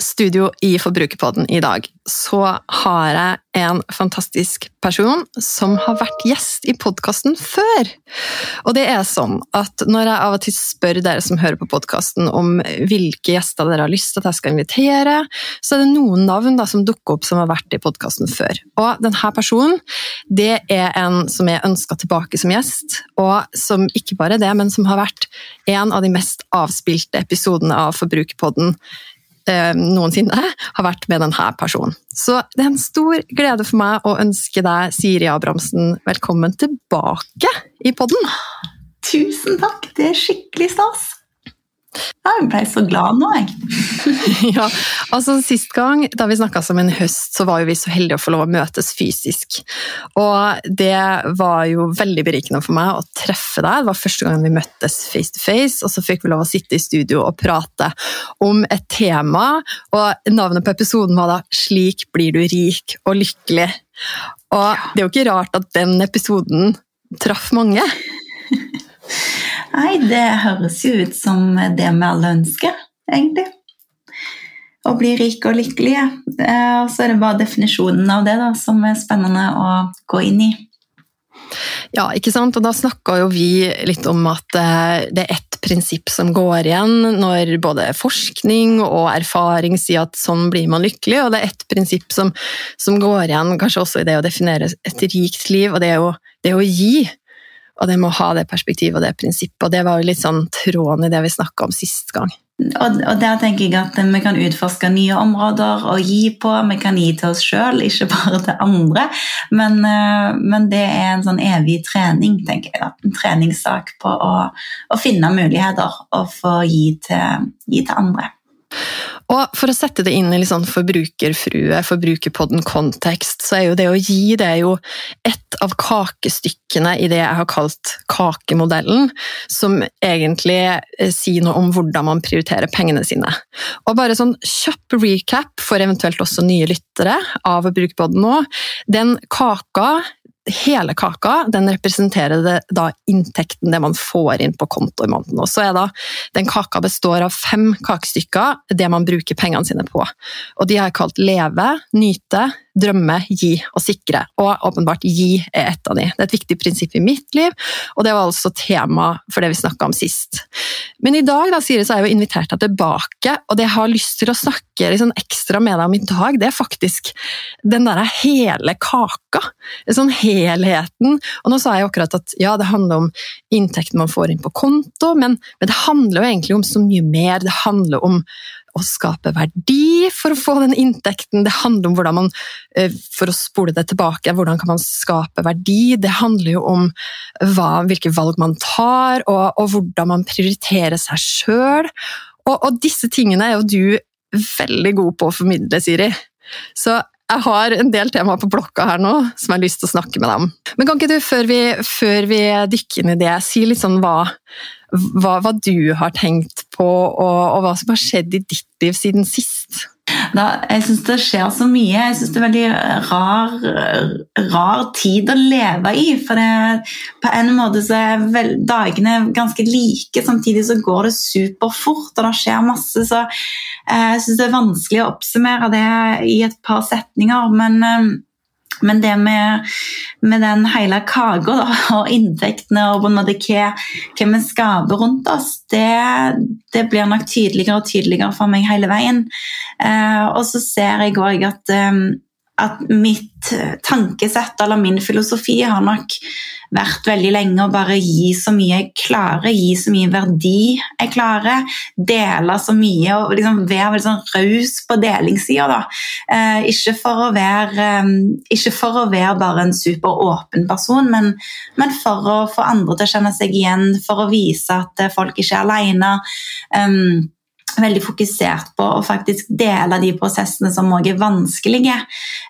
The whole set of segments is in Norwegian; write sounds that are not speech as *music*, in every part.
Studio i Forbrukerpodden i dag så har jeg en fantastisk person som har vært gjest i podkasten før. Og det er sånn at når jeg av og til spør dere som hører på podkasten om hvilke gjester dere har lyst til at jeg skal invitere, så er det noen navn da, som dukker opp som har vært i podkasten før. Og denne personen det er en som er ønska tilbake som gjest, og som ikke bare det, men som har vært en av de mest avspilte episodene av Forbrukerpodden noensinne har vært med denne personen. Så det er en stor glede for meg å ønske deg, Siri Abrahamsen, velkommen tilbake i podden. Tusen takk, det er skikkelig stas. Jeg ble så glad nå, jeg. *laughs* ja, altså Sist gang da vi snakka om en høst, så var jo vi så heldige å få lov å møtes fysisk. Og det var jo veldig berikende for meg å treffe deg. Det var første gang vi møttes face to face, og så fikk vi lov å sitte i studio og prate om et tema. Og navnet på episoden var da 'Slik blir du rik og lykkelig'. Og det er jo ikke rart at den episoden traff mange. *laughs* Nei, det høres jo ut som det vi alle ønsker, egentlig. Å bli rik og lykkelig. Eh, og så er det bare definisjonen av det da, som er spennende å gå inn i. Ja, ikke sant? Og da snakka jo vi litt om at eh, det er ett prinsipp som går igjen når både forskning og erfaring sier at sånn blir man lykkelig, og det er ett prinsipp som, som går igjen kanskje også i det å definere et rikt liv, og det er jo det å gi. Og det med å ha det perspektivet og det prinsippet. Og det var jo litt sånn tråden i det vi snakka om sist gang. Og, der tenker jeg at vi kan utforske nye områder og gi på. Vi kan gi til oss sjøl, ikke bare til andre. Men, eh, men, det er en sånn evig trening, tenker jeg. En treningssak på å, å finne muligheter og få gi til, gi til andre. Og For å sette det inn i litt sånn forbrukerfrue, forbrukerpodden-kontekst, så er jo det å gi det er jo ett av kakestykkene i det jeg har kalt kakemodellen, som egentlig eh, sier noe om hvordan man prioriterer pengene sine. Og bare sånn kjapp recap for eventuelt også nye lyttere av Forbrukerpodden nå. Den kaka hele kaka den representerer det, da inntekten, det man får inn på konto i måneden. Og så er da, Den kaka består av fem kakestykker, det man bruker pengene sine på. Og De har jeg kalt leve, nyte, drømme, gi og sikre. Og åpenbart gi er et av de. Det er et viktig prinsipp i mitt liv, og det var altså tema for det vi snakka om sist. Men i dag da, Siri, så er jeg jo invitert deg tilbake, og det jeg har lyst til å snakke liksom ekstra med deg om i dag, det er faktisk den derre hele kaka. Sånn helheten. Og nå sa jeg jo akkurat at ja, det handler om inntekten man får inn på konto, men, men det handler jo egentlig om så mye mer. Det handler om å skape verdi for å få den inntekten. Det handler om hvordan man, eh, for å spole det tilbake, hvordan kan man skape verdi. Det handler jo om hva, hvilke valg man tar, og, og hvordan man prioriterer seg sjøl. Og, og, disse tingene er jo du veldig god på å formidle, Siri. Så jeg har en del tema på blokka her nå som jeg har lyst til å snakke med deg om. Men kan ikke du, før vi, før vi dykker inn i det, si litt sånn hva hva, hva, du har tenkt på, og, og, hva som har skjedd i ditt liv siden sist. Da, jeg syns det skjer så mye. Jeg syns det er veldig rar, rar, tid å leve i. For det, på en måte så er vel, dagene ganske like, samtidig så går det superfort, og det skjer masse. Så eh, jeg syns det er vanskelig å oppsummere det i et par setninger. men eh, men det med, med den hele kaka *laughs* og inntektene og hva, hva vi skaper rundt oss, det, det, blir nok tydeligere og tydeligere for meg hele veien. Eh, og så ser jeg òg at, eh, at mitt tankesett eller min filosofi har nok vært veldig lenge og bare gi så mye jeg klarer, gi så mye verdi jeg klarer. Dele så mye og liksom være veldig sånn raus på delingssida. Eh, ikke, for å være, eh, ikke for å være bare en superåpen person, men, men, for å få andre til å kjenne seg igjen, for å vise at folk ikke er aleine. Um, veldig fokusert på å faktisk dele de prosessene som òg er vanskelige.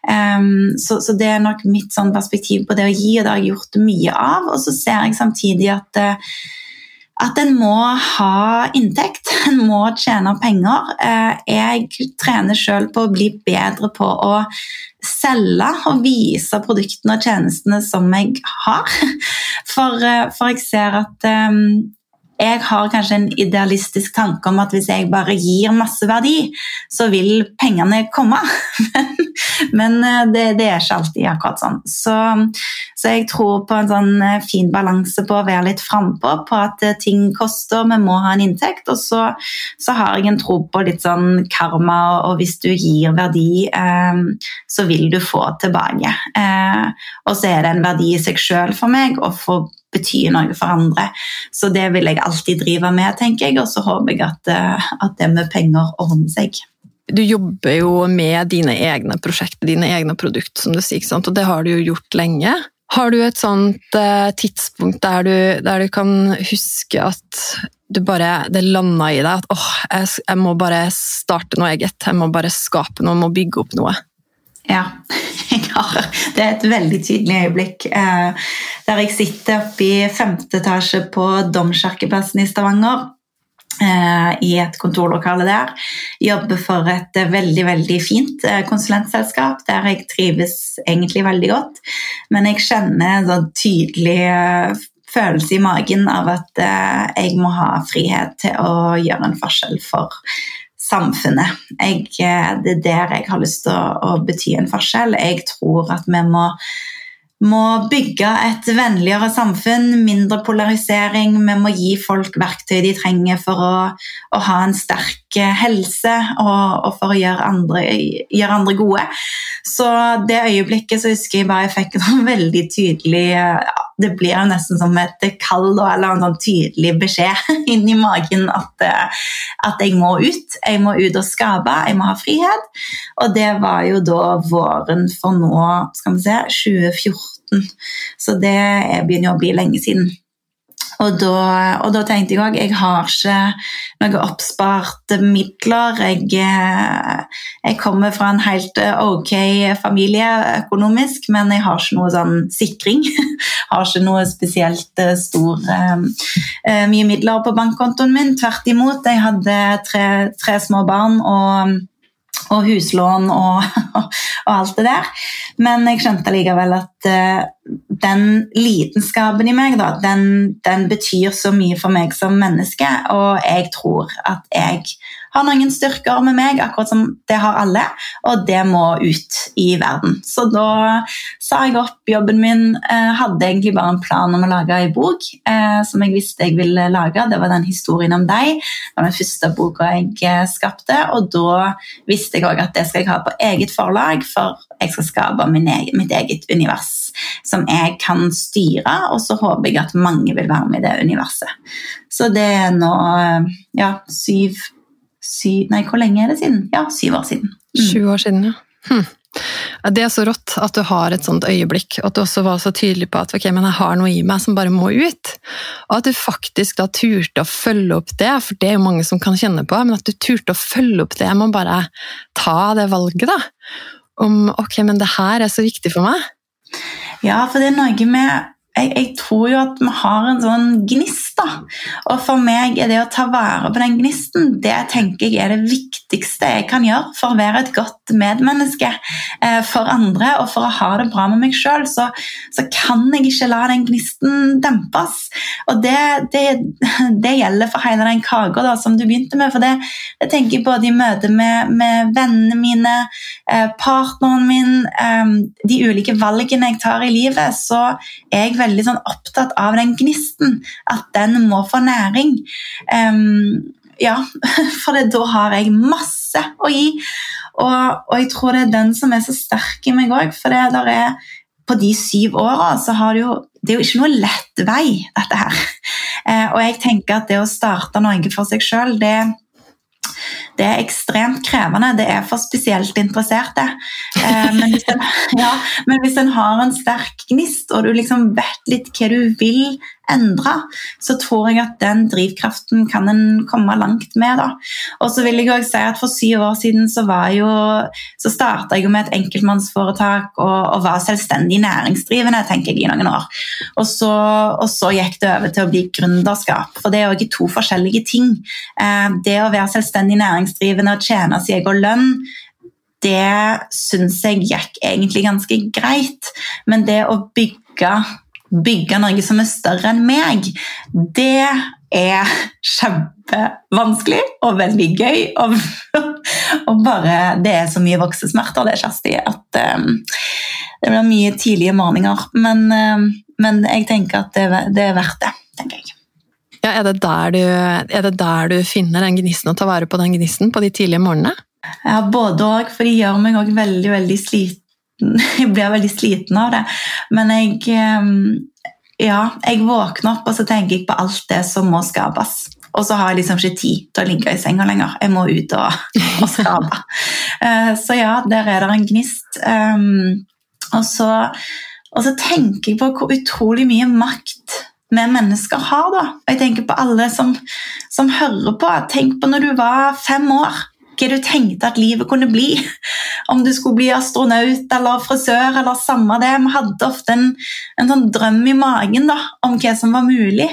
Um, så, så, det er nok mitt sånn perspektiv på det å gi, og det har jeg gjort mye av. Og så ser jeg samtidig at uh, at en må ha inntekt, *laughs* en må tjene penger. Uh, jeg trener sjøl på å bli bedre på å selge og vise produktene og tjenestene som jeg har. *laughs* For, uh, for jeg ser at um, jeg har kanskje en idealistisk tanke om at hvis jeg bare gir masse verdi, så vil pengene komme. *laughs* Men men det, det, er ikke alltid akkurat sånn. Så, så, jeg tror på en sånn eh, fin balanse på å være litt frampå, på at eh, ting koster, vi må ha en inntekt. Og så, så, har jeg en tro på litt sånn karma, og hvis du gir verdi, eh, så vil du få tilbake. Eh, og så er det en verdi i seg sjøl for meg å få betyr noe for andre. Så det vil jeg alltid drive med, tenker jeg, og så håper jeg at, eh, at det med penger ordner seg. Du jobber jo med dine egne prosjekter, dine egne produkter, som du sier, og det har du jo gjort lenge. Har du et sånt eh, tidspunkt der du, der du, kan huske at du bare, det landa i deg at åh, jeg, jeg må bare starte noe eget, jeg må bare skape noe, jeg må bygge opp noe? Ja, det er et veldig tydelig øyeblikk. Eh, der jeg sitter oppe i femte etasje på Domkirkeplassen i Stavanger. Eh, I et kontorlokale der. Jobber for et veldig veldig fint eh, konsulentselskap der jeg trives egentlig veldig godt. Men jeg kjenner en sånn tydelig følelse i magen av at jeg må ha frihet til å gjøre en forskjell for samfunnet. Jeg, eh, det er der jeg har lyst til å, å, bety en forskjell. Jeg tror at vi må, må bygge et vennligere samfunn, mindre polarisering. Vi må gi folk verktøy de trenger for å, å ha en sterk eh, helse og, og for å gjøre andre, gjøre andre, gode. Så det øyeblikket så husker jeg bare jeg fikk en *laughs* veldig tydelig ja, det blir jo nesten som et kall eller en sånn tydelig beskjed *laughs* inni magen at, eh, at, jeg må ut. Jeg må ut og skape, jeg må ha frihet. Og det var jo da våren for nå, skal vi se, 2014. Så det begynner å bli lenge siden. Og da, og da tenkte jeg òg jeg har ikke noe oppspart midler. Jeg, eh, jeg, kommer fra en helt ok familie økonomisk, men jeg har ikke noe sånn sikring. *laughs* har ikke noe spesielt eh, stor mye midler på bankkontoen min. Tvert imot. Jeg hadde tre, tre små barn og, og huslån og, *laughs* og, alt det der. Men jeg skjønte likevel at uh, den lidenskapen i meg, da, den, den, betyr så mye for meg som menneske. Og jeg tror at jeg har noen styrker med meg, akkurat som det har alle, og det må ut i verden. Så da sa jeg opp jobben min. Eh, hadde egentlig bare en plan om å lage ei bok eh, som jeg visste jeg ville lage. Det var den historien om deg. Det var den første boka jeg eh, skapte, og da visste jeg òg at det skal jeg ha på eget forlag, for jeg skal skape egen, mitt eget univers som jeg kan styre, og så håper jeg at mange vil være med i det universet. Så det er nå ja, syv syv Nei, hvor lenge er det siden? Ja, syv år siden. Mm. Sju år siden, ja. Hm. Det er så rått at du har et sånt øyeblikk, og at du også var så tydelig på at ok, men jeg har noe i meg som bare må ut. Og at du faktisk da turte å følge opp det, for det er jo mange som kan kjenne på, men at du turte å følge opp det med å bare ta det valget, da. Om ok, men det her er så viktig for meg. Ja, for det er noe med jeg, jeg, tror jo at vi har en sånn gnist. da. Og for meg er det å ta vare på den gnisten det tenker jeg er det viktigste jeg kan gjøre for å være et godt medmenneske eh, for andre og for å ha det bra med meg sjøl. Så, så, kan jeg ikke la den gnisten dempes. Og det, det, det gjelder for hele den kaka som du begynte med. For det, det tenker jeg både i møte med, med vennene mine, eh, partneren min, eh, de ulike valgene jeg tar i livet, så er jeg veldig sånn opptatt av den gnisten. At den må få næring. Um, ja, *laughs* for det, da har jeg masse å gi. Og, og, jeg tror det er den som er så sterk i meg òg. For det der er, på de syv åra så har det jo Det er jo ikke noe lett vei, dette her. *laughs* Eh, og jeg tenker at det å starte noe for seg sjøl, det det er ekstremt krevende. Det er for spesielt interesserte. Eh, men, hvis en, *laughs* ja, men hvis en har en sterk gnist, og du liksom vet litt hva du vil endre, så tror jeg at den drivkraften kan en komme langt med. da. Og så vil jeg også si at For syv år siden så, var jo, så starta jeg jo med et enkeltmannsforetak og, og, var selvstendig næringsdrivende tenker jeg, i noen år. Og så, og så gikk det over til å bli gründerskap, for det er også to forskjellige ting. Eh, det å være selvstendig næringsdrivende og tjene sin egen lønn det syns jeg gikk egentlig ganske greit. Men det å bygge, bygge noe som er større enn meg, det er kjempevanskelig og veldig gøy. Og, og bare Det er så mye voksesmerter, det, Kjersti, at um, det blir mye tidlige morgener. Men, um, men jeg tenker at det, det, er verdt det, tenker jeg. Ja, er det, der du, er det der du finner den gnisten og tar vare på den gnisten på de tidlige morgenene? Ja, både òg, for det gjør meg òg veldig, veldig sliten. *laughs* Jeg blir veldig sliten av det. Men jeg ehm, Ja, jeg våkner opp og så tenker jeg på alt det som må skapes. Og så har jeg liksom ikke tid til å ligge i senga lenger. Jeg må ut og, og skape. *laughs* Eh, så ja, der er det en gnist. Ehm, og så, og så tenker jeg på hvor utrolig mye makt vi mennesker har. da. Og Jeg tenker på alle som, som hører på. Tenk på når du var fem år hva du tenkte at livet kunne bli. Om du skulle bli astronaut eller frisør eller samme det. Vi hadde ofte en, en sånn drøm i magen da, om hva som var mulig.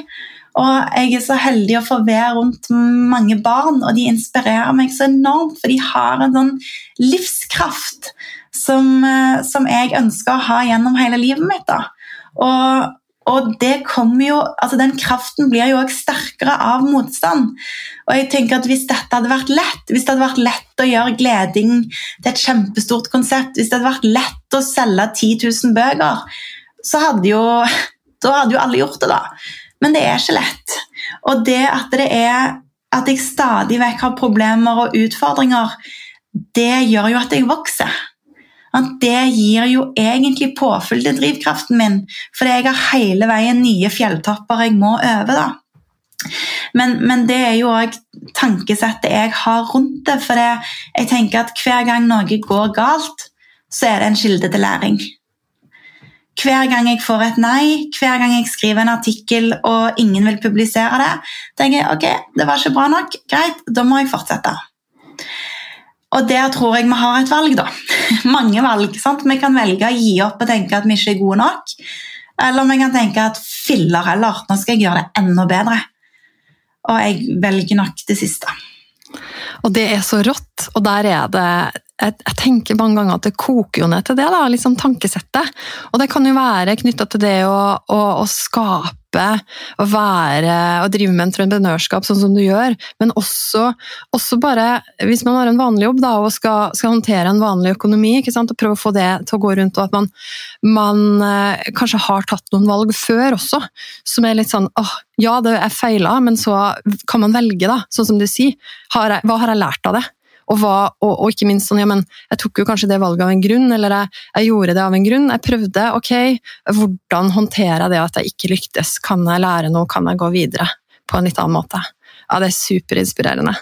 Og jeg er så heldig å få være rundt mange barn, og de inspirerer meg så enormt, for de har en sånn livskraft som, eh, som jeg ønsker å ha gjennom hele livet mitt. da. Og, og jo, altså den kraften blir jo også sterkere av motstand. Og jeg tenker at Hvis dette hadde vært lett, hvis det hadde vært lett å gjøre gleding til et kjempestort konsept, hvis det hadde vært lett å selge 10 000 bøker, så hadde jo, da hadde jo alle gjort det, da. Men det er ikke lett. Og det at det er at jeg stadig vekk har problemer og utfordringer, det gjør jo at jeg vokser det gir jo egentlig påfyll til drivkraften min, fordi jeg har hele veien nye fjelltopper jeg må øve. da. Men, men, det er jo òg tankesettet jeg har rundt det. For jeg tenker at hver gang noe går galt, så er det en kilde til læring. Hver gang jeg får et nei, hver gang jeg skriver en artikkel og ingen vil publisere det, tenker jeg ok, det var ikke bra nok, greit, da må jeg fortsette. Og der tror jeg vi har et valg, da. *laughs* Mange valg. sant? Vi kan velge å gi opp og tenke at vi ikke er gode nok. Eller vi kan tenke at filler heller, nå skal jeg gjøre det enda bedre. Og jeg velger nok det siste. Og det er så rått, og der er det jeg, tenker mange ganger at det koker jo ned til det, da, liksom tankesettet. Og det kan jo være knytta til det å, å, å skape å være og drive med entreprenørskap sånn som du gjør, men også, også bare hvis man har en vanlig jobb da, og skal, skal håndtere en vanlig økonomi, og prøve å få det til å gå rundt, og at man, man eh, kanskje har tatt noen valg før også, som er litt sånn åh, ja, det er feila, men så kan man velge, da, sånn som du sier. Har jeg, hva har jeg lært av det? Og, hva, og, og, ikke minst sånn, ja, men jeg tok jo kanskje det valget av en grunn, eller jeg, jeg, gjorde det av en grunn. Jeg prøvde, ok, hvordan håndterer jeg det at jeg ikke lyktes? Kan jeg lære noe, kan jeg gå videre på en litt annen måte? Ja, det er superinspirerende.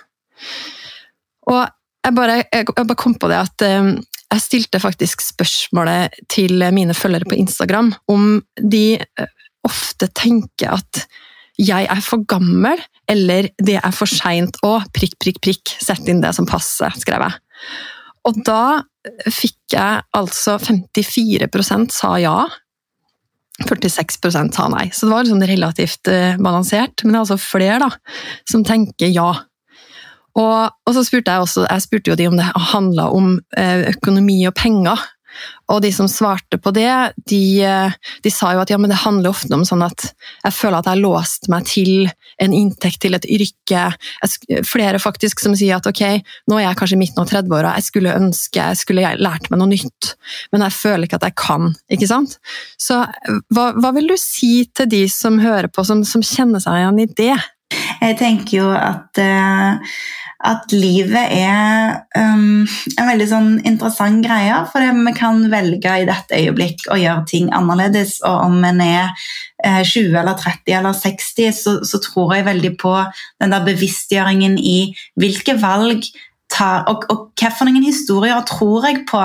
Og jeg bare, jeg, bare kom på det at um, jeg stilte faktisk spørsmålet til mine følgere på Instagram om de uh, ofte tenker at 'jeg er for gammel', eller 'det er for seint å prikk, prikk, prikk'. Sett inn det som passer, skrev jeg. Og da fikk jeg altså 54% sa ja. 46% sa nei. Så det var liksom relativt uh, balansert. Men det er altså flere da, som tenker ja. Og, og, så spurte jeg også, jeg spurte jo de om det handla om uh, økonomi og penger. Og de som svarte på det, de, de, sa jo at ja, det handler ofte om sånn at jeg føler at jeg har låst meg til en inntekt, til et yrke. Flere faktisk som sier at ok, nå er jeg kanskje midten av 30-åra, jeg skulle ønske jeg skulle lært meg noe nytt, men jeg føler ikke at jeg kan. ikke sant? Så hva, hva vil du si til de som hører på, som, som kjenner seg igjen i det? Jeg tenker jo at uh at livet er um, en veldig sånn interessant greie. For vi kan velge i dette øyeblikk å gjøre ting annerledes. Og om en er eh, 20 eller 30 eller 60, så, så, tror jeg veldig på den der bevisstgjøringen i hvilke valg tar, og, og hvilke historier tror jeg på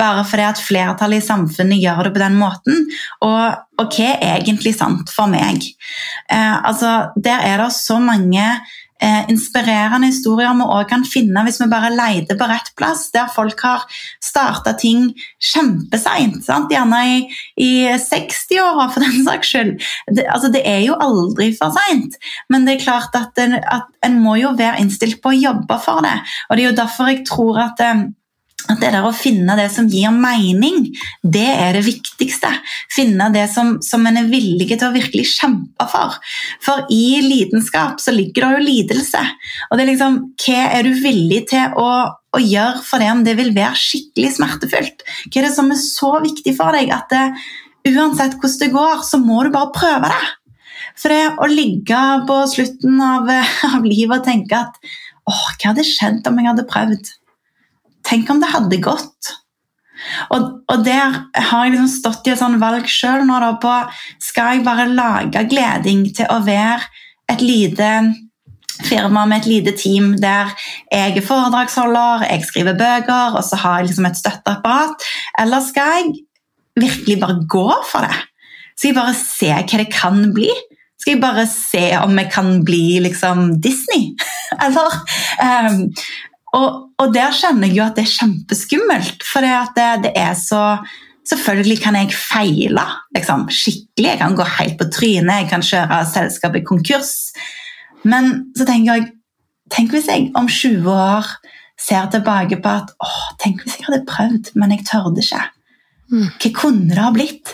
bare fordi at flertallet i samfunnet gjør det på den måten? Og, og hva er egentlig sant for meg? Eh, altså, der er det så mange eh, inspirerende historier vi òg kan finne hvis vi bare leter på rett plass, der folk har starta ting kjempeseint. Gjerne i, i 60-åra, for den saks skyld. Det, altså, det er jo aldri for seint, men det er klart at, at en må jo være innstilt på å jobbe for det. Og det er jo derfor jeg tror at eh, at det der å finne det som gir mening, det er det viktigste. Finne det som, som en er villig til å virkelig kjempe for. For i lidenskap så ligger det jo lidelse. Og det er liksom, hva er du villig til å, å gjøre for det om det vil være skikkelig smertefullt? Hva er det som er så viktig for deg at det, uansett hvordan det går, så må du bare prøve det? For det å ligge på slutten av, *laughs* av livet og tenke at åh, hva hadde skjedd om jeg hadde prøvd? Tenk om det hadde gått. Og, og der har jeg liksom stått i et sånt valg sjøl nå da på Skal jeg bare lage gleding til å være et lite firma med et lite team der jeg er foredragsholder, jeg skriver bøker, og så har jeg liksom et støtteapparat? Eller skal jeg virkelig bare gå for det? Skal jeg bare se hva det kan bli? Skal jeg bare se om jeg kan bli liksom Disney? *laughs* Eller um, og, og, der kjenner jeg jo at det er kjempeskummelt, for det, det, er så Selvfølgelig kan jeg feile liksom, skikkelig, jeg kan gå helt på trynet, jeg kan kjøre selskapet konkurs. Men så tenker jeg Tenk hvis jeg om 20 år ser tilbake på at åh, tenk hvis jeg hadde prøvd, men jeg tørde ikke. Mm. Hva kunne det ha blitt?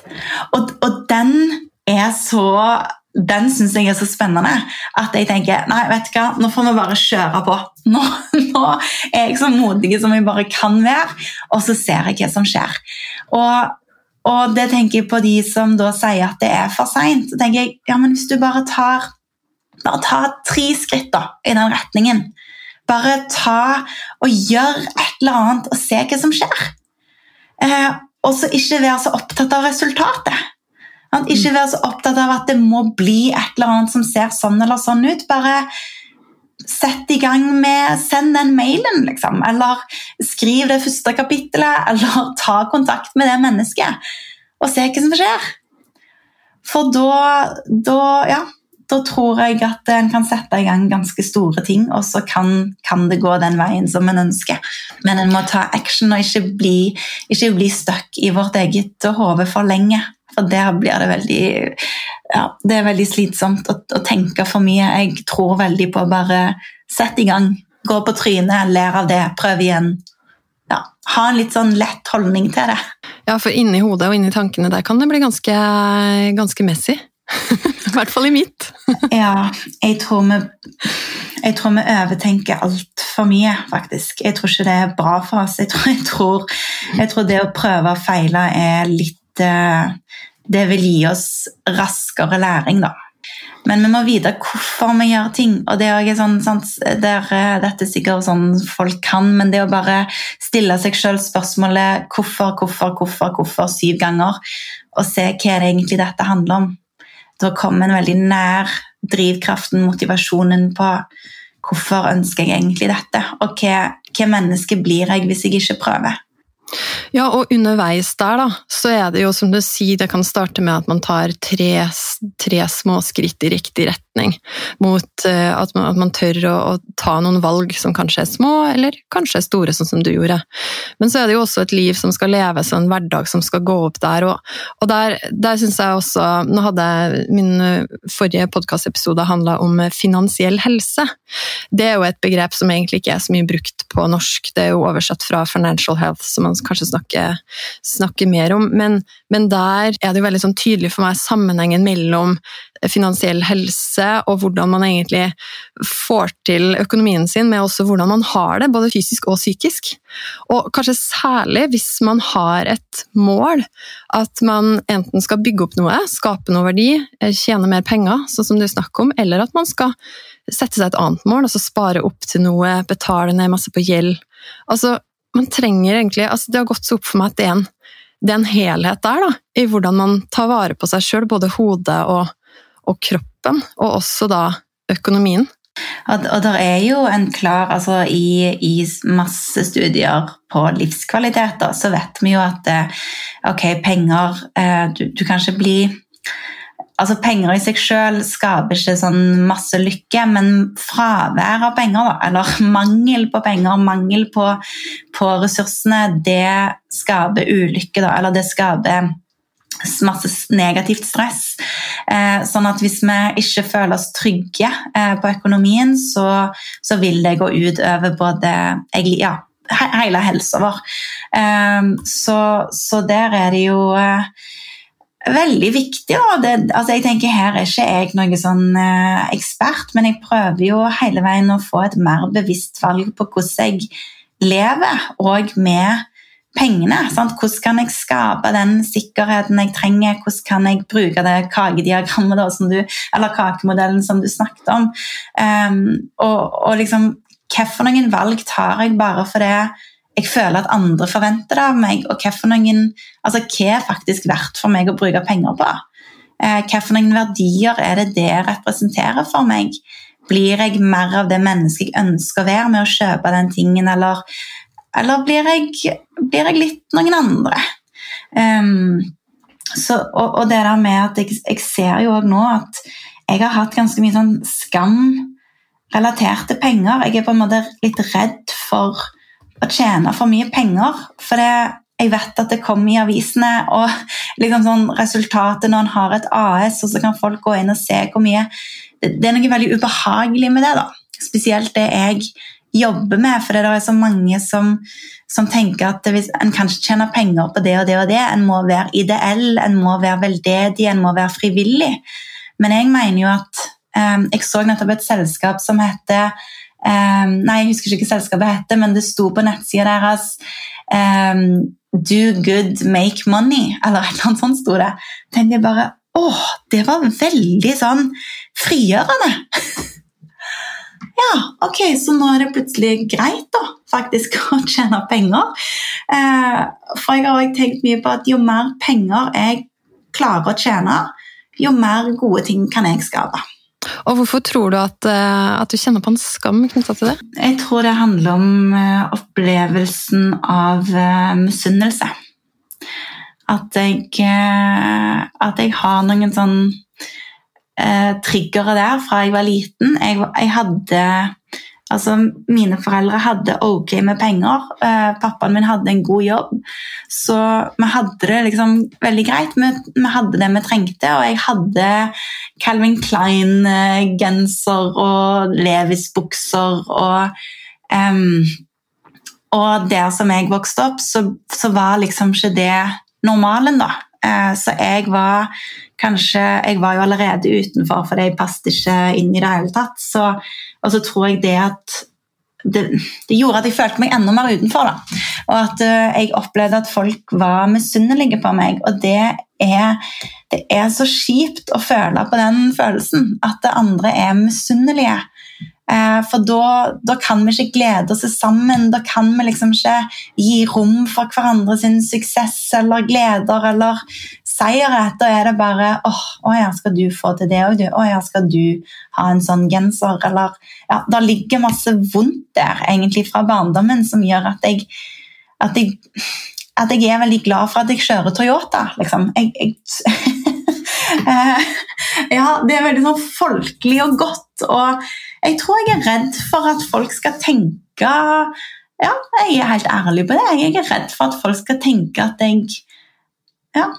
Og, og den er så den syns jeg er så spennende at jeg tenker nei, vet du hva, nå får vi bare kjøre på. *laughs* Nå, nå, er jeg så modig som jeg bare kan være, og så ser jeg hva som skjer. Og, og det tenker jeg på de som da sier at det er for seint. Så tenker jeg ja, men hvis du bare tar, bare tar tre skritt da, i den retningen Bare ta og gjør et eller annet og se hva som skjer. Eh, og så ikke være så opptatt av resultatet. Ikke være så opptatt av at det må bli et eller annet som ser sånn eller sånn ut. Bare sett i gang med Send den mailen, liksom. Eller skriv det første kapittelet. Eller *laughs* ta kontakt med det mennesket og se hva som skjer. For da, da, ja, da tror jeg at en kan sette i gang ganske store ting, og så kan, kan, det gå den veien som en ønsker. Men en må ta action og ikke bli, ikke bli stuck i vårt eget hode for lenge. For der blir det veldig ja, det er veldig slitsomt å, å, tenke for mye. Jeg tror veldig på å bare sette i gang. Gå på trynet, lære av det, prøve igjen. Ja, ha en litt sånn lett holdning til det. Ja, for inni hodet og inni tankene der kan det bli ganske, ganske messy. *laughs* I hvert fall i mitt. *laughs* ja, jeg tror vi jeg tror vi overtenker altfor mye, faktisk. Jeg tror ikke det er bra for oss. Jeg tror, jeg tror, jeg tror det å prøve og feile er litt det vil gi oss raskere læring, da. Men vi må vite hvorfor vi gjør ting. og det er sånn, sant, der, eh, Dette er sikkert sånn folk kan, men det å bare stille seg sjøl spørsmålet hvorfor, hvorfor, hvorfor, hvorfor syv ganger, og se hva det egentlig dette handler om. Da kommer en veldig nær drivkraften, motivasjonen på hvorfor ønsker jeg egentlig dette, og hva, hva menneske blir jeg hvis jeg ikke prøver. Ja, og underveis der, da, så er det jo som du sier, det kan starte med at man tar tre, tre små skritt i riktig retning. Mot uh, at, man, at, man, tør å, å, ta noen valg som kanskje er små, eller kanskje er store, sånn som du gjorde. Men så er det jo også et liv som skal leves, og en hverdag som skal gå opp der. Og, og der, der syns jeg også Nå hadde jeg min eh, forrige podkastepisode handla om finansiell helse. Det er jo et begrep som egentlig ikke er så mye brukt på norsk. Det er jo oversatt fra financial health, som man kanskje snakke, snakke mer om. Men, men, der er det jo veldig sånn tydelig for meg sammenhengen mellom finansiell helse og hvordan man egentlig får til økonomien sin, med også hvordan man har det, både fysisk og psykisk. Og kanskje særlig hvis man har et mål, at man enten skal bygge opp noe, skape noe verdi, tjene mer penger, sånn som det er snakk om, eller at man skal sette seg et annet mål, altså spare opp til noe, betale ned masse på gjeld. Altså, man trenger egentlig altså Det har gått så opp for meg at det er en, det er en helhet der, da, i hvordan man tar vare på seg sjøl, både hodet og, og, kroppen, og også da økonomien. Og, og det er jo en klar altså i, i masse studier på livskvalitet, da, så vet vi jo at eh, ok, penger eh, du, du kan ikke bli altså Penger i seg selv skaper ikke sånn masse lykke, men fravær av penger, eller *laughs* mangel på penger, mangel på, på ressursene, det skaper ulykke. Da, eller det skaper masse negativt stress. Eh, sånn at hvis vi ikke føler oss trygge eh, på økonomien, så, så, vil det gå ut over både ja, hele helsa vår. Eh, så, så, der er det jo veldig viktig. Det, altså jeg tenker Her er ikke jeg noen sånn ekspert, men jeg prøver jo hele veien å få et mer bevisst valg på hvordan jeg lever, og med pengene. Sant? Hvordan kan jeg skape den sikkerheten jeg trenger? Hvordan kan jeg bruke det kakediagrammet eller kakemodellen som du snakket om? Um, og, og liksom, Hvilke valg tar jeg bare fordi jeg føler at andre forventer det av meg? Og noen, altså, hva er faktisk verdt for meg å bruke penger på? Uh, Hvilke verdier er det det representerer for meg? Blir jeg mer av det mennesket jeg ønsker å være med å kjøpe den tingen, eller eller blir jeg, blir jeg litt noen andre? Um, så, og, og, det der med at jeg, jeg ser jo òg nå at jeg har hatt ganske mye sånn skam relatert til penger. Jeg er på en måte litt redd for å tjene for mye penger. For det, jeg vet at det kommer i avisene, og liksom sånn resultatet når en har et AS, og så kan folk gå inn og se hvor mye Det, det er noe veldig ubehagelig med det. da. Spesielt det jeg jobber med. For det er så mange som, som tenker at hvis, en kan ikke tjene penger på det og det og det. En må være ideell, en må være veldedig, en må være frivillig. Men jeg mener jo at um, Jeg så nettopp et selskap som heter um, Nei, jeg husker ikke selskapet heter, men det sto på nettsida deres um, Do good, make money, eller et eller annet sånt sto det. tenkte jeg bare Åh, det var veldig sånn frigjørende. *laughs* Ja, ok, så nå er det plutselig greit da, faktisk *laughs* å tjene penger. Eh, for jeg har også tenkt mye på at jo mer penger jeg klarer å tjene, jo mer gode ting kan jeg skape. Og Hvorfor tror du at, eh, at du kjenner på en skam knytta til det? Jeg tror det handler om eh, opplevelsen av uh, misunnelse. At jeg, at jeg har noen sånn eh, triggere der fra jeg var liten. Jeg, jeg hadde Altså, Mine foreldre hadde ok med penger. Eh, pappaen min hadde en god jobb. Så vi hadde det liksom veldig greit. Vi, vi hadde det vi trengte, og jeg hadde Calvin Klein-genser og Levis-bukser og um, Og der som jeg vokste opp, så, så var liksom ikke det normalen, da. Eh, så jeg var kanskje Jeg var jo allerede utenfor for jeg passet ikke inn i det hele tatt. Så, og så tror jeg det at det, det, gjorde at jeg følte meg enda mer utenfor. Da. Og at uh, jeg opplevde at folk var misunnelige på meg. Og det er, det er så kjipt å føle på den følelsen. At det andre er misunnelige. Uh, for da, da, kan vi ikke glede oss sammen. Da kan vi liksom ikke gi rom for hverandre sin suksess eller gleder eller seire. Da er det bare åh, å ja, skal du få til det òg, du? Å ja, skal du ha en sånn genser? Eller ja, Det ligger masse vondt der egentlig fra barndommen som gjør at jeg, at jeg, at jeg er veldig glad for at jeg kjører Toyota, liksom. Jeg, jeg *laughs* eh, ja, det er veldig sånn folkelig og godt. Og jeg tror jeg er redd for at folk skal tenke Ja, jeg er helt ærlig på det. Jeg er redd for at folk skal tenke at jeg ja,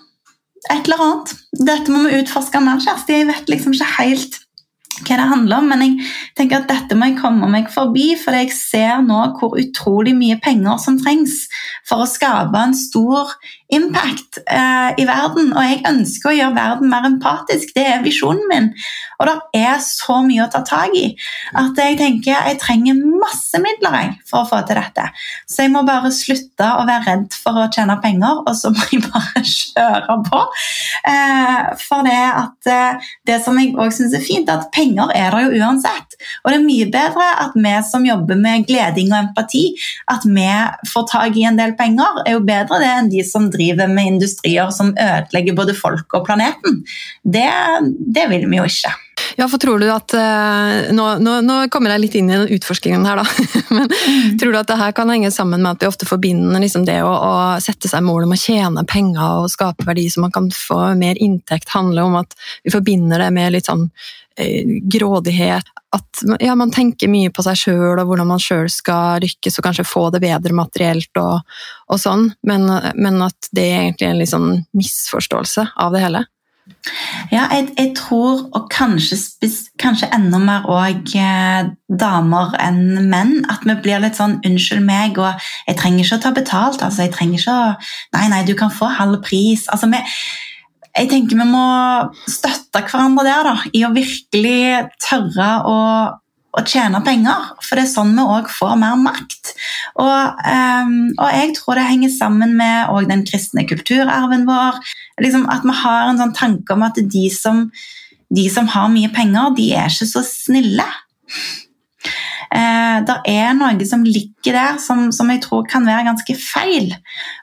et eller annet. Dette må vi utforske mer, Kjersti. Jeg vet liksom ikke helt hva det handler om, men jeg tenker at dette må jeg komme meg forbi, for jeg ser nå hvor utrolig mye penger som trengs for å skape en stor impact eh, i verden. Og jeg ønsker å gjøre verden mer empatisk. Det er visjonen min. Og det er så mye å ta tak i at jeg tenker jeg trenger masse midler jeg, for å få til dette. Så jeg må bare slutte å være redd for å tjene penger, og så må jeg bare *laughs* kjøre på. Eh, for det at eh, det som jeg også syns er fint, at penger er der jo uansett. Og det er mye bedre at vi som jobber med gleding og empati, at vi får tak i en del penger, er jo bedre det enn de som driver med industrier som ødelegger både folk og planeten. Det, det vil vi jo ikke. Ja, for tror du at uh, nå, nå, nå, kommer jeg litt inn i den utforskingen her, da. *laughs* Men mm. tror du at det her kan henge sammen med at vi ofte forbinder liksom det å, å, sette seg mål om å tjene penger og skape verdi så man kan få mer inntekt, handler om at vi forbinder det med litt sånn grådighet? At ja, man tenker mye på seg sjøl og hvordan man sjøl skal rykkes og kanskje få det bedre materielt og, og sånn, men, men, at det er egentlig en litt sånn misforståelse av det hele? Ja, jeg, jeg, tror, og kanskje, kanskje enda mer òg eh, damer enn menn, at vi blir litt sånn 'unnskyld meg', og 'jeg trenger ikke å ta betalt'. altså jeg trenger ikke å, Nei, nei, du kan få halv pris. altså vi jeg tenker vi må støtte hverandre der, da, i å virkelig tørre å å tjene penger. For det er sånn vi òg får mer makt. Og, um, og, jeg tror det henger sammen med den kristne kulturarven vår. Liksom at vi har en sånn tanke om at de som, de som har mye penger, de er ikke så snille. Eh, det er noe som ligger der som, som, jeg tror kan være ganske feil.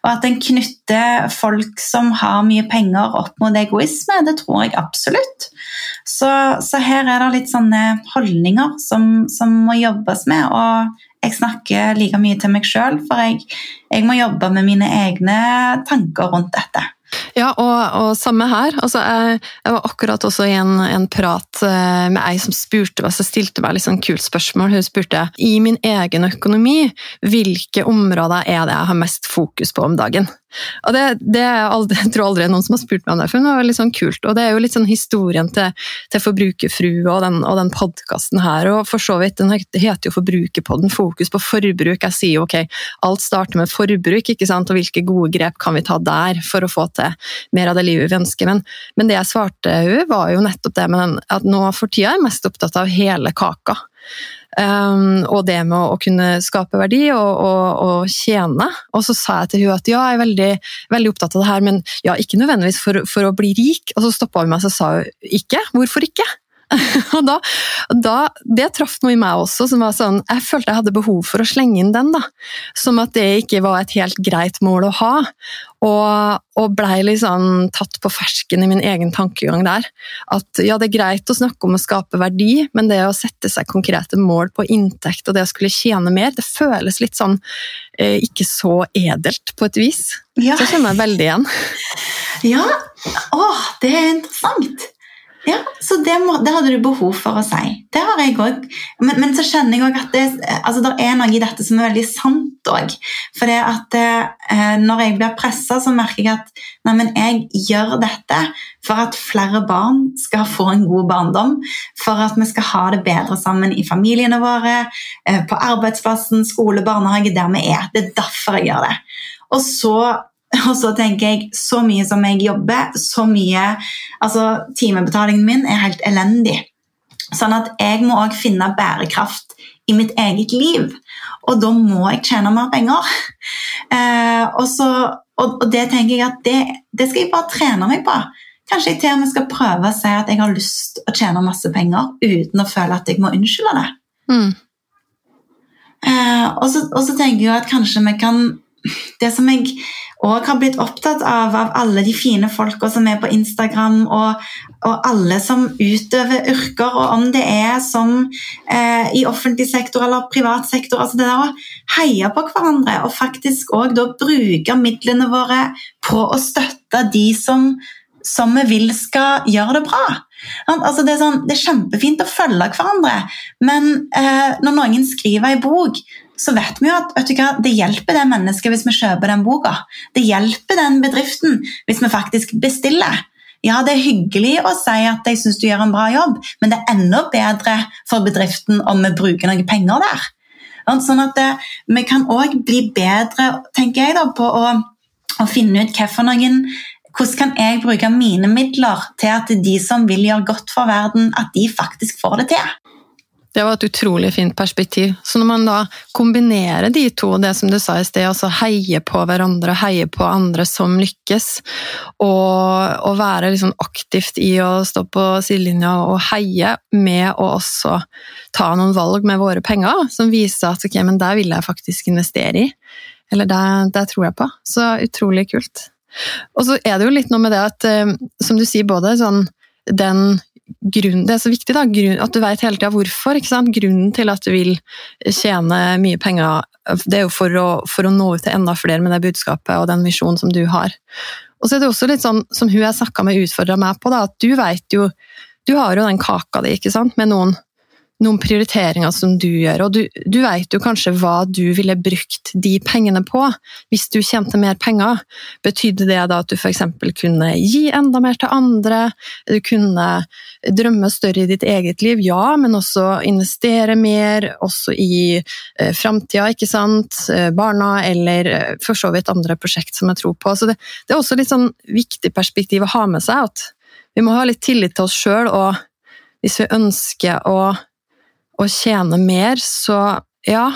Og at en knytter folk som har mye penger, opp mot egoisme, det tror jeg absolutt. Så, så her er det litt sånne holdninger som, som, må jobbes med. Og jeg snakker like mye til meg sjøl, for jeg, jeg må jobbe med mine egne tanker rundt dette. Ja, og, og samme her. Altså, jeg, jeg, var akkurat også i en, en prat eh, med ei som spurte meg, så stilte meg litt sånn kult spørsmål. Hun spurte i min egen økonomi, hvilke områder er det jeg har mest fokus på om dagen? Og det, det aldri, jeg tror aldri noen som har spurt meg om det, for det var litt sånn kult. Og det er jo litt sånn historien til, til Forbrukerfrua og den, og den podkasten her. Og for så vidt, den heter jo Forbrukerpodden, fokus på forbruk. Jeg sier jo ok, alt starter med forbruk, ikke sant, og hvilke gode grep kan vi ta der for å få til mer av det livet vi ønsker. Men, men det jeg svarte hun var jo nettopp det med den, at nå for tida er jeg mest opptatt av hele kaka. Um, og det med å, kunne skape verdi og, og, og, tjene. Og så sa jeg til hun at ja, jeg er veldig, veldig opptatt av det her, men ja, ikke nødvendigvis for, for å bli rik. Og så stoppa hun meg og sa hun ikke. Hvorfor ikke? *laughs* og da, da, Det traff noe i meg også. som var sånn, Jeg følte jeg hadde behov for å slenge inn den. da, Som at det ikke var et helt greit mål å ha. Og, og blei liksom tatt på fersken i min egen tankegang der. At ja, det er greit å snakke om å skape verdi, men det å sette seg konkrete mål på inntekt og det å skulle tjene mer, det føles litt sånn eh, ikke så edelt på et vis. Ja. Så kjenner jeg veldig igjen. *laughs* Ja, åh, det er interessant. Ja, så det, må, det, hadde du behov for å si. Det har jeg òg. Men, men, så kjenner jeg òg at det, altså, det, er noe i dette som er veldig sant òg. For det at eh, når jeg blir pressa, så merker jeg at nei, men jeg gjør dette for at flere barn skal få en god barndom. For at vi skal ha det bedre sammen i familiene våre, eh, på arbeidsplassen, skole, barnehage, der vi er. Det er derfor jeg gjør det. Og så *laughs* Og så tenker jeg så mye som jeg jobber, så mye Altså, timebetalingen min er helt elendig. Sånn at jeg må òg finne bærekraft i mitt eget liv. Og da må jeg tjene mer penger. *laughs* Eh, og, så, og, og, det tenker jeg at det, det, skal jeg bare trene meg på. Kanskje jeg til og med skal prøve å si at jeg har lyst å tjene masse penger uten å føle at jeg må unnskylde det. Mm. Eh, og, så, og, så, tenker jeg at kanskje vi kan Det som jeg òg har blitt opptatt av, av alle de fine folka som er på Instagram, og, og, alle som utøver yrker, og om det er som eh, i offentlig sektor eller privat sektor. altså Det der å heie på hverandre og faktisk òg bruke midlene våre på å støtte de som, som vi vil skal gjøre det bra. Altså det, er sånn, det, er kjempefint å følge hverandre, men eh, når noen skriver ei bok, så vet vi jo at hva, det hjelper det mennesket hvis vi kjøper den boka. Det hjelper den bedriften hvis vi faktisk bestiller. Ja, det er hyggelig å si at jeg syns du gjør en bra jobb, men det er enda bedre for bedriften om vi bruker noen penger der. Sånn at det, eh, Vi kan òg bli bedre tenker jeg da, på å, å finne ut noen, hvordan kan jeg bruke mine midler til at de som vil gjøre godt for verden, at de faktisk får det til. Det var et utrolig fint perspektiv. Så når man da kombinerer de to, det som du sa i sted, altså heie på hverandre, heie på andre som lykkes, og, og være liksom aktivt i å stå på sidelinja og heie, med å også ta noen valg med våre penger, som viser at ok, men der vil jeg faktisk investere i. Eller der, der tror jeg på. Så utrolig kult. Og så er det jo litt noe med det at, eh, som du sier, både sånn den grunn, det er så viktig da, grunn, at du vet hele tida hvorfor. Grunnen til at du vil tjene mye penger, det er jo for å, for å nå ut til enda flere med det budskapet og den visjonen som du har. Og så er det også litt sånn, som hun jeg snakka med, utfordra meg på, da, at du vet jo Du har jo den kaka di, ikke sant, med noen noen prioriteringer som du gjør, og du, du vet jo kanskje hva du ville brukt de pengene på hvis du tjente mer penger. Betydde det da at du f.eks. kunne gi enda mer til andre, du kunne drømme større i ditt eget liv, ja, men også investere mer, også i eh, framtida, ikke sant, eh, barna, eller eh, for så vidt andre prosjekt som jeg tror på. Så det, det er også litt sånn viktig perspektiv å ha med seg, at vi må ha litt tillit til oss sjøl, og hvis vi ønsker å å tjene mer, så ja,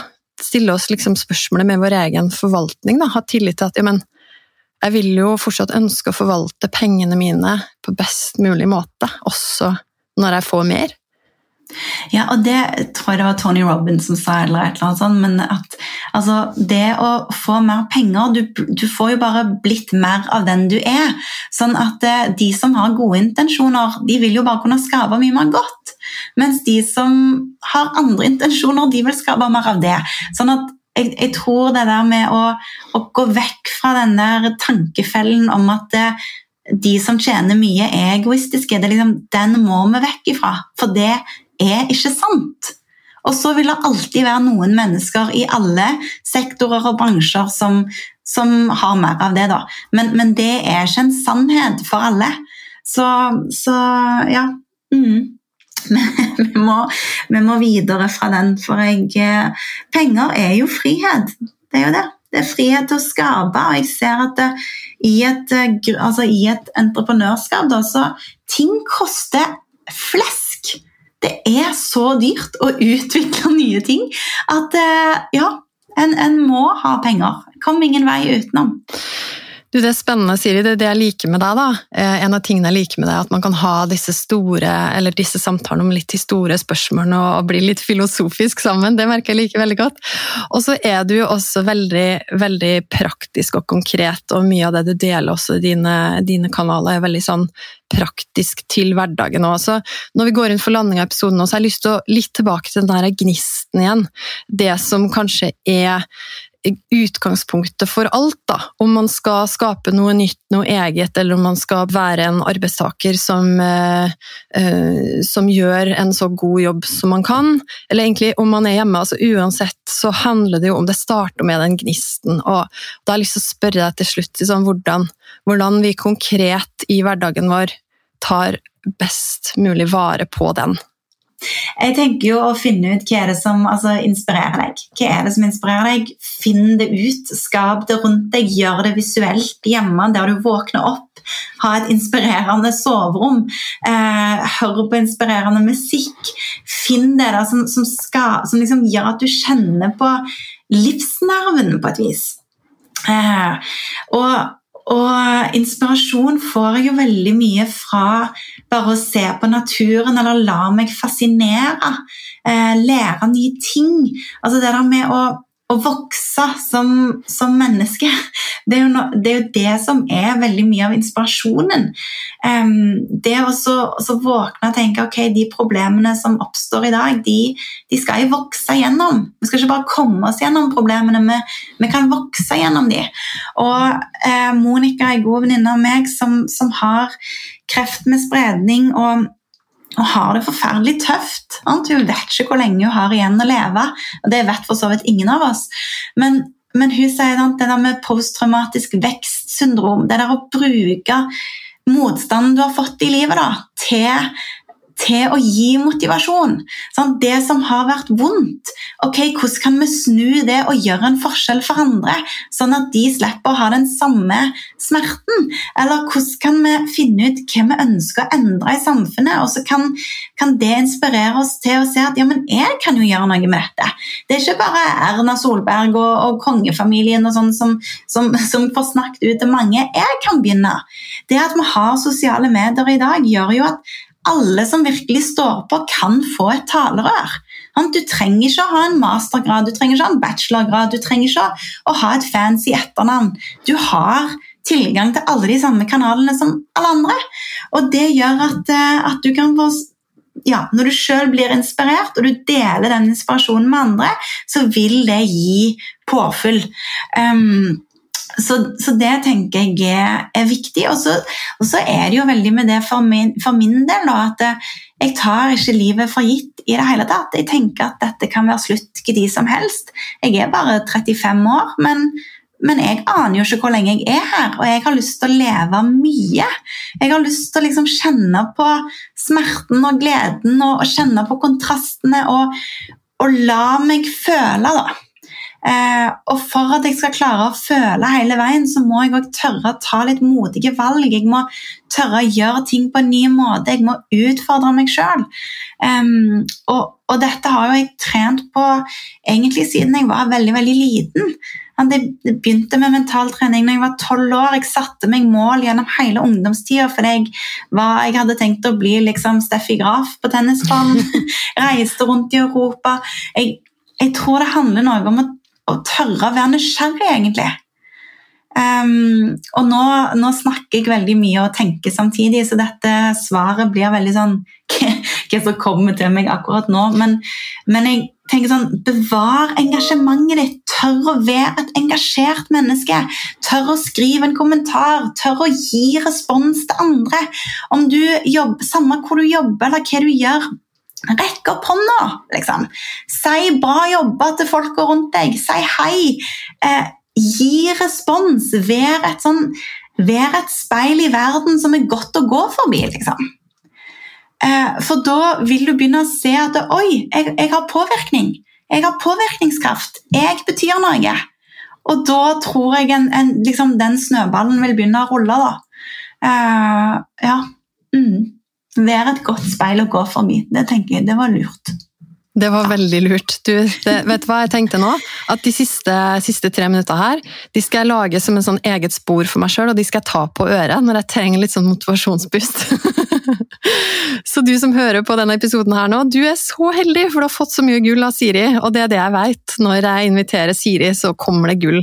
stille oss liksom spørsmålet med vår egen forvaltning. Da. Ha tillit til at ja, men jeg vil jo fortsatt ønske å forvalte pengene mine på best mulig måte, også når jeg får mer. Ja, og det tror jeg det var Tony Robin som sa, eller et eller annet sånt, men at altså, det å få mer penger du, du, får jo bare blitt mer av den du er. Sånn at eh, de som har gode intensjoner, de vil jo bare kunne skape mye mer godt. Mens de som har andre intensjoner, de vil skape mer av det. Sånn at jeg, jeg tror det der med å, å, gå vekk fra den der tankefellen om at eh, de som tjener mye, er egoistiske. Det er liksom, den må vi vekk ifra. For det er ikke sant. Og så vil det alltid være noen mennesker i alle sektorer og bransjer som, som har mer av det, da. Men, men, det er ikke en sannhet for alle. Så, så ja. Mm. *laughs* vi, må, vi må videre fra den, for jeg Penger er jo frihet. Det er jo det. Det er frihet til å skape, og jeg ser at det, i, et, altså i et entreprenørskap da, så ting koster flesk det er så dyrt å utvikle nye ting at eh, ja, en, en må ha penger. Kom ingen vei utenom. Du, Det er spennende, Siri. Det det jeg liker med deg. da. Eh, en av tingene jeg liker med deg, er at man kan ha disse store, eller disse samtalene om litt de store spørsmålene og, og bli litt filosofisk sammen. Det merker jeg liker veldig godt. Og så er du jo også veldig, veldig praktisk og konkret, og mye av det du deler også i dine, dine kanaler, er veldig sånn praktisk til hverdagen òg. Når vi går inn for landing av episoden, så har jeg lyst til å litt tilbake til den der gnisten igjen. Det som kanskje er utgangspunktet for alt. Da. Om man skal skape noe nytt, noe eget, eller om man skal være en arbeidstaker som, eh, eh, som gjør en så god jobb som man kan. Eller egentlig om man er hjemme. altså Uansett så handler det jo om Det starter med den gnisten. og Da har jeg lyst til å spørre deg til slutt liksom, hvordan, hvordan vi konkret i hverdagen vår tar best mulig vare på den. Jeg tenker jo å finne ut hva er det som altså, inspirerer deg. Hva er det som inspirerer deg? Finn det ut, skap det rundt deg, gjør det visuelt hjemme der du våkner opp. Ha et inspirerende soverom. Eh, hør på inspirerende musikk. Finn det der som, som, skal, som liksom gjør at du kjenner på livsnerven på et vis. Eh, og og inspirasjon får jeg jo veldig mye fra bare å se på naturen eller la meg fascinere. Eh, lære nye ting. Altså det der med å å vokse som, som menneske. Det er, no, det er, jo det som er veldig mye av inspirasjonen. Um, det å våkne og tenke ok, de problemene som oppstår i dag, de, de skal jo vokse gjennom. Vi skal ikke bare komme oss gjennom problemene, vi, vi kan vokse gjennom de. Og uh, Monica er en god venninne av meg som, som har kreft med spredning. og og har det forferdelig tøft. Hun vet ikke hvor lenge hun har igjen å leve. og Det vet for så vidt ingen av oss. Men, men hun sier at det der med posttraumatisk vekstsyndrom, det der å bruke motstanden du har fått i livet, da, til til å gi motivasjon. Sånn, det som har vært vondt, ok, hvordan kan vi snu det og gjøre en forskjell for andre, sånn at de slipper å ha den samme smerten? Eller hvordan kan vi finne ut hva vi ønsker å endre i samfunnet, og så kan, kan det inspirere oss til å se at ja, men jeg kan jo gjøre noe med dette. Det er ikke bare Erna Solberg og, og kongefamilien og sånn som, som, som får snakket ut til mange. Jeg kan begynne. Det at vi har sosiale medier i dag, gjør jo at alle som virkelig står på, kan få et talerør. Du trenger ikke å ha en mastergrad, du trenger ikke å ha en bachelorgrad, du trenger ikke å ha et fancy etternavn. Du har tilgang til alle de samme kanalene som alle andre. Og det gjør at, eh, at du kan få ja, Når du sjøl blir inspirert, og du deler den inspirasjonen med andre, så vil det gi påfyll. Um, så, så, det tenker jeg er, viktig. Og så, og så, er det jo veldig med det for min, for min del da, at jeg tar ikke livet for gitt i det hele tatt. Jeg tenker at dette kan være slutt de som helst. Jeg er bare 35 år, men men jeg aner jo ikke hvor lenge jeg er her, og jeg har lyst til å leve mye. Jeg har lyst til å liksom kjenne på smerten og gleden og, og kjenne på kontrastene og, og, la meg føle, da. Eh, og for at jeg skal klare å føle hele veien, så må jeg òg tørre å ta litt modige valg. Jeg må tørre å gjøre ting på en ny måte. Jeg må utfordre meg sjøl. Um, og, og, dette har jo jeg trent på egentlig siden jeg var veldig, veldig liten. Det begynte med mentaltrening da jeg var tolv år. Jeg satte meg mål gjennom hele ungdomstida fordi jeg, var, jeg, hadde tenkt å bli liksom Steffi Graf på tennisbanen. *laughs* Reiste rundt i Europa. Jeg, jeg, tror det handler noe om å, å tørre å være nysgjerrig, egentlig. Um, og nå, nå, snakker jeg veldig mye og tenker samtidig, så dette svaret blir veldig sånn *laughs* Hva som kommer til meg akkurat nå. Men, men jeg tenker sånn Bevar engasjementet ditt. Tør å være et engasjert menneske. Tør å skrive en kommentar. Tør å gi respons til andre. Om du jobber, Samme hvor du jobber eller hva du gjør. Rekk opp hånda, liksom. Si bra jobba til folka rundt deg. Si hei. Eh, gi respons. Vær et, sånn, vær et speil i verden som er godt å gå forbi, liksom. Eh, for da vil du begynne å se at oi, jeg, jeg, har påvirkning. Jeg har påvirkningskraft. Jeg betyr noe. Og da tror jeg en, en, liksom den snøballen vil begynne å rulle. da. Eh, ja. Mm. Være et godt speil å gå forbi. Det tenker jeg, det var lurt. Det var veldig lurt. Du, det, vet du hva jeg tenkte nå? At de siste, siste tre minuttene her de skal jeg lage som en sånn eget spor for meg sjøl, og de skal jeg ta på øret når jeg trenger litt sånn motivasjonsbust. *laughs* så du som hører på denne episoden her nå, du er så heldig, for du har fått så mye gull av Siri, og det er det jeg veit. Når jeg inviterer Siri, så kommer det gull.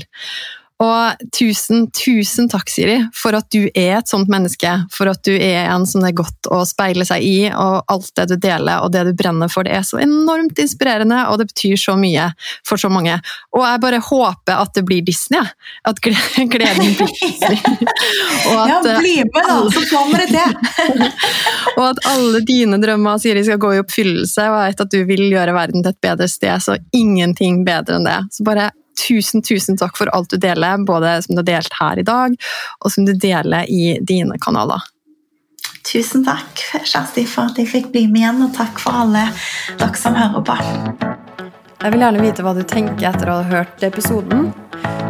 Og tusen, tusen takk, Siri, for at du er et sånt menneske. For at du er en som det er godt å speile seg i, og alt det du deler og det du brenner for, det er så enormt inspirerende, og det betyr så mye for så mange. Og jeg bare håper at det blir Disney, at *laughs* gleden blir Disney. *laughs* At, ja, bli med, da, så kommer det til! *laughs* og at alle dine drømmer Siri, skal gå i oppfyllelse, og jeg vet at du vil gjøre verden til et bedre sted, så ingenting bedre enn det. Så bare tusen, tusen takk for alt du deler, både som du har delt her i dag, og som du deler i dine kanaler. Tusen takk, Kjersti, for at jeg fikk bli med igjen, og takk for alle dere som hører på. Jeg vil gjerne vite hva du tenker etter å ha hørt episoden.